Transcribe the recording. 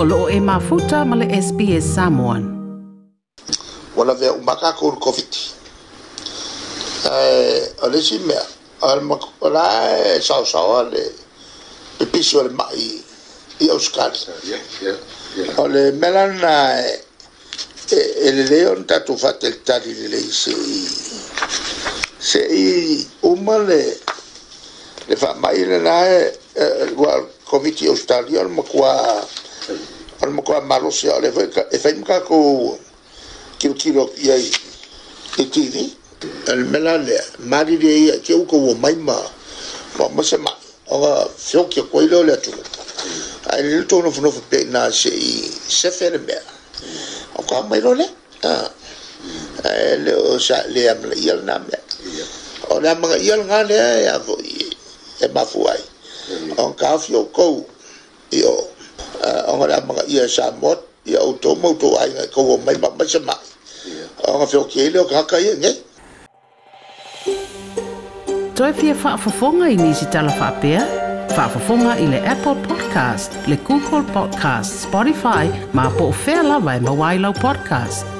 o loo e mafuta ma SPS Samoan. Wa la vea umaka ko COVID. Eh, ale si mea, al makola e eh, sao sao ale pipiso le mai i auskali. Ale eh, melan na eh, e le leon tatu fate il tari le lei se i se i umale le fa mai le nae e, guarda comiti australiano ma qua ona mako a malosi a o le foi e fai makakou kilokilo iai i tivi ale mela lea malilia ia ke uka ua mai ma mamase ma oga feoki akua i le o le atu ae lele tounofonofo pea ina seʻi sefe le mea o ka mai lo le ae le o saʻalea malaia lana mea o le amagaia laga lea e a foʻi e mafu ai mm. o kafiokou i o onga ah, rā mga ia sa mōt, ia o tō mō tō ai ngai kōwō mai mā mai sa mā. Onga ah, whi o ki hele o ka haka ia ngai. Toi pia whaafafonga i nisi tala whaapea? Whaafafonga i le Apple Podcast, le Google Podcast, Spotify, ma po o whea lawa i mawailau podcast.